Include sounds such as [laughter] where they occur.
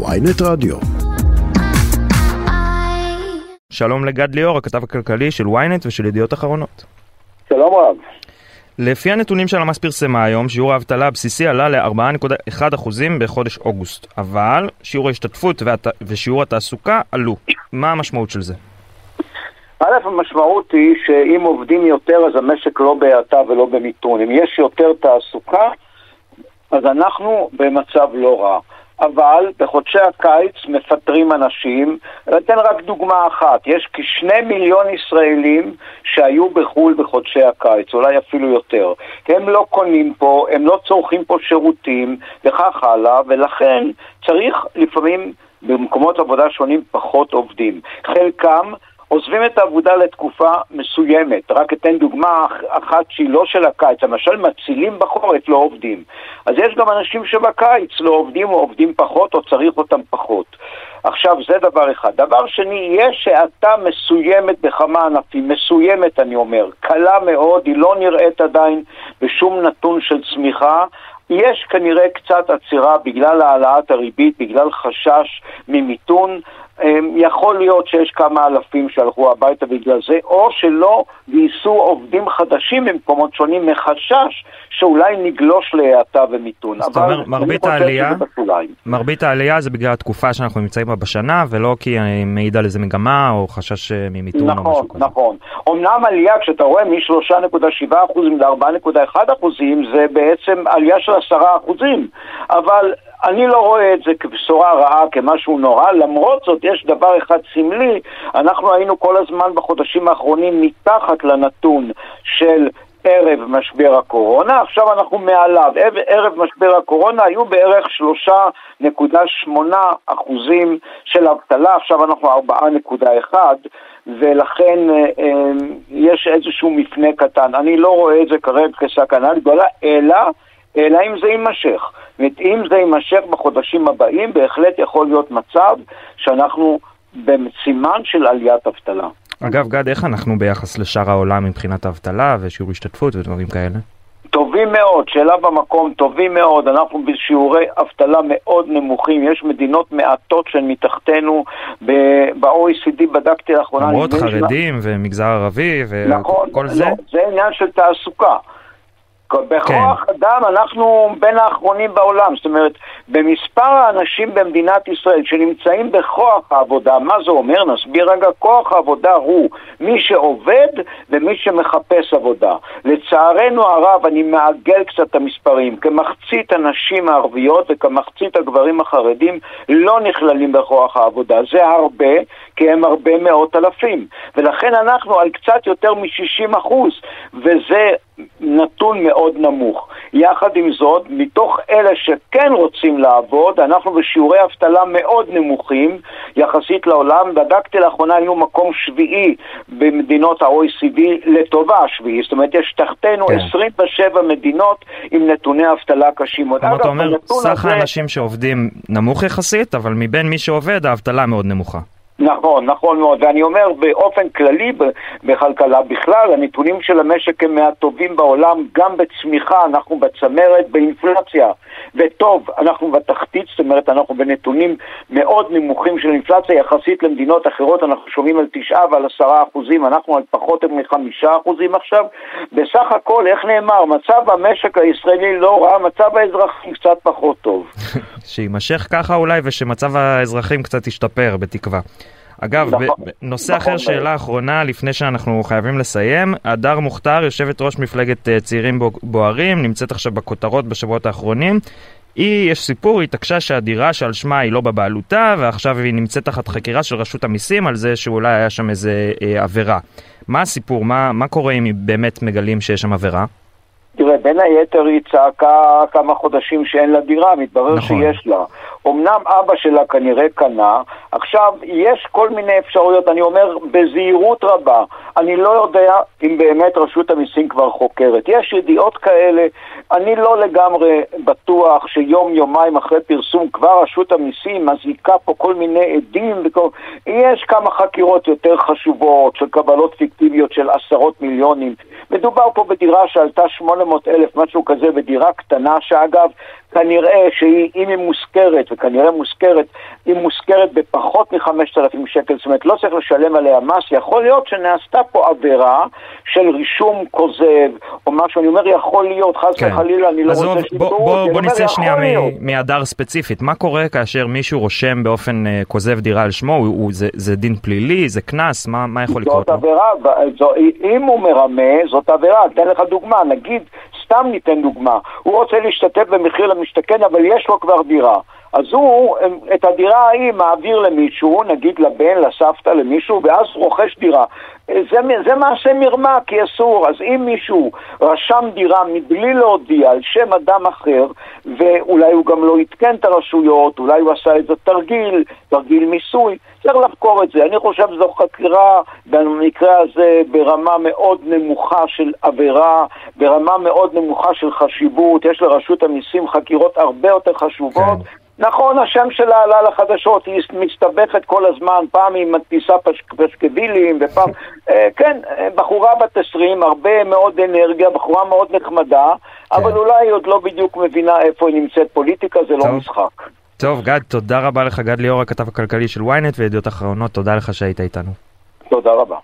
ויינט רדיו. שלום לגד ליאור, הכתב הכלכלי של ynet ושל ידיעות אחרונות. שלום רב. לפי הנתונים שהלמ"ס פרסמה היום, שיעור האבטלה הבסיסי עלה ל-4.1% בחודש אוגוסט, אבל שיעור ההשתתפות והת... ושיעור התעסוקה עלו. מה המשמעות של זה? א', המשמעות היא שאם עובדים יותר אז המשק לא בהאטה ולא במיתון. אם יש יותר תעסוקה, אז אנחנו במצב לא רע. אבל בחודשי הקיץ מפטרים אנשים. אתן רק דוגמה אחת, יש כשני מיליון ישראלים שהיו בחו"ל בחודשי הקיץ, אולי אפילו יותר. הם לא קונים פה, הם לא צורכים פה שירותים וכך הלאה, ולכן צריך לפעמים במקומות עבודה שונים פחות עובדים. חלקם עוזבים את העבודה לתקופה מסוימת. רק אתן דוגמה אחת שהיא לא של הקיץ, למשל מצילים בחורף לא עובדים. אז יש גם אנשים שבקיץ לא עובדים או עובדים פחות או צריך אותם פחות. עכשיו, זה דבר אחד. דבר שני, יש האטה מסוימת בכמה ענפים, מסוימת אני אומר, קלה מאוד, היא לא נראית עדיין בשום נתון של צמיחה. יש כנראה קצת עצירה בגלל העלאת הריבית, בגלל חשש ממיתון, יכול להיות שיש כמה אלפים שהלכו הביתה בגלל זה, או שלא גייסו עובדים חדשים במקומות שונים מחשש שאולי נגלוש להאטה ומיתון. זאת אומרת, מרבית העלייה, מרבית העלייה זה בגלל התקופה שאנחנו נמצאים בה בשנה, ולא כי היא מעידה על איזה מגמה או חשש אה, ממיתון נכון, או משהו כזה. נכון, נכון. אמנם עלייה, כשאתה רואה מ-3.7% ל-4.1% זה בעצם עלייה של 10%, אבל... אני לא רואה את זה כבשורה רעה, כמשהו נורא, למרות זאת יש דבר אחד סמלי, אנחנו היינו כל הזמן בחודשים האחרונים מתחת לנתון של ערב משבר הקורונה, עכשיו אנחנו מעליו. ערב משבר הקורונה היו בערך 3.8 אחוזים של אבטלה, עכשיו אנחנו 4.1 ולכן אה, אה, יש איזשהו מפנה קטן. אני לא רואה את זה כרגע כסכנה גדולה, אלא, אלא אם זה יימשך. אם זה יימשך בחודשים הבאים, בהחלט יכול להיות מצב שאנחנו בסימן של עליית אבטלה. אגב, גד, איך אנחנו ביחס לשאר העולם מבחינת האבטלה ושיעור השתתפות ודברים כאלה? טובים מאוד, שאלה במקום, טובים מאוד, אנחנו בשיעורי אבטלה מאוד נמוכים, יש מדינות מעטות שהן מתחתנו, ב-OECD בדקתי לאחרונה. למרות חרדים שלה... ומגזר ערבי וכל נכון, זה? לא, זה עניין של תעסוקה. בכוח כן. אדם אנחנו בין האחרונים בעולם, זאת אומרת, במספר האנשים במדינת ישראל שנמצאים בכוח העבודה, מה זה אומר? נסביר רגע, כוח העבודה הוא מי שעובד ומי שמחפש עבודה. לצערנו הרב, אני מעגל קצת את המספרים, כמחצית הנשים הערביות וכמחצית הגברים החרדים לא נכללים בכוח העבודה. זה הרבה, כי הם הרבה מאות אלפים. ולכן אנחנו על קצת יותר מ-60 אחוז, וזה נתון מאוד נמוך. יחד עם זאת, מתוך אלה שכן רוצים לעבוד, אנחנו בשיעורי אבטלה מאוד נמוכים יחסית לעולם. בדקתי לאחרונה, היינו מקום שביעי במדינות ה-OECD לטובה השביעי. זאת אומרת, יש תחתינו כן. 27 מדינות עם נתוני אבטלה קשים מאוד. כלומר, אתה אומר, סך הזה... האנשים שעובדים נמוך יחסית, אבל מבין מי שעובד, האבטלה מאוד נמוכה. נכון, נכון מאוד, ואני אומר באופן כללי בכלכלה בכלל, הנתונים של המשק הם מהטובים בעולם, גם בצמיחה, אנחנו בצמרת, באינפלציה, וטוב, אנחנו בתחתית, זאת אומרת, אנחנו בנתונים מאוד נמוכים של אינפלציה יחסית למדינות אחרות, אנחנו שומעים על תשעה ועל עשרה אחוזים, אנחנו על פחות מחמישה אחוזים עכשיו. בסך הכל, איך נאמר, מצב המשק הישראלי לא רע, מצב האזרחים קצת פחות טוב. [laughs] שיימשך ככה אולי, ושמצב האזרחים קצת ישתפר, בתקווה. אגב, נכון, נושא נכון, אחר, שאלה אחרונה, לפני שאנחנו חייבים לסיים. הדר מוכתר, יושבת ראש מפלגת אה, צעירים בוערים, נמצאת עכשיו בכותרות בשבועות האחרונים. היא, יש סיפור, היא התעקשה שהדירה שעל שמה היא לא בבעלותה, ועכשיו היא נמצאת תחת חקירה של רשות המיסים על זה שאולי היה שם איזה אה, עבירה. מה הסיפור? מה, מה קורה אם באמת מגלים שיש שם עבירה? תראה, בין היתר היא צעקה כמה חודשים שאין לה דירה, מתברר נכון. שיש לה. אמנם אבא שלה כנראה קנה, עכשיו, יש כל מיני אפשרויות, אני אומר בזהירות רבה, אני לא יודע אם באמת רשות המיסים כבר חוקרת. יש ידיעות כאלה, אני לא לגמרי בטוח שיום, יומיים אחרי פרסום כבר רשות המיסים מזעיקה פה כל מיני עדים, וכל... יש כמה חקירות יותר חשובות של קבלות פיקטיביות של עשרות מיליונים. מדובר פה בדירה שעלתה 800 אלף, משהו כזה, בדירה קטנה, שאגב, כנראה שאם היא מושכרת, וכנראה מושכרת, היא מושכרת בפחות מ-5,000 שקל, זאת אומרת לא צריך לשלם עליה מס, יכול להיות שנעשתה פה עבירה של רישום כוזב, או משהו, אני אומר יכול להיות, חס כן. וחלילה, אני לא רוצה שיתפו בוא, בוא, בוא נצא שנייה מהדר ספציפית, מה קורה כאשר מישהו רושם באופן uh, כוזב דירה על שמו, הוא, הוא, זה, זה דין פלילי, זה קנס, מה, מה יכול לקרות זאת עבירה, אם הוא מרמה, זאת עבירה, אתן לך דוגמה, נגיד, סתם ניתן דוגמה, הוא רוצה להשתתף במחיר למשתכן, אבל יש לו כבר דירה. אז הוא את הדירה ההיא מעביר למישהו, נגיד לבן, לסבתא, למישהו, ואז רוכש דירה. זה, זה מעשה מרמה, כי אסור. אז אם מישהו רשם דירה מבלי להודיע על שם אדם אחר, ואולי הוא גם לא עדכן את הרשויות, אולי הוא עשה איזה תרגיל, תרגיל מיסוי, צריך לחקור את זה. אני חושב שזו חקירה, במקרה הזה, ברמה מאוד נמוכה של עבירה, ברמה מאוד נמוכה של חשיבות. יש לרשות המיסים חקירות הרבה יותר חשובות. כן. נכון, השם שלה עלה לחדשות, היא מסתבכת כל הזמן, פעם היא מדפיסה פשקבילים, ופעם... [laughs] אה, כן, אה, בחורה בת 20, הרבה מאוד אנרגיה, בחורה מאוד נחמדה, כן. אבל אולי היא עוד לא בדיוק מבינה איפה היא נמצאת. פוליטיקה זה לא משחק. טוב, גד, תודה רבה לך, גד ליאור, הכתב הכלכלי של ynet וידיעות אחרונות, תודה לך שהיית איתנו. תודה רבה.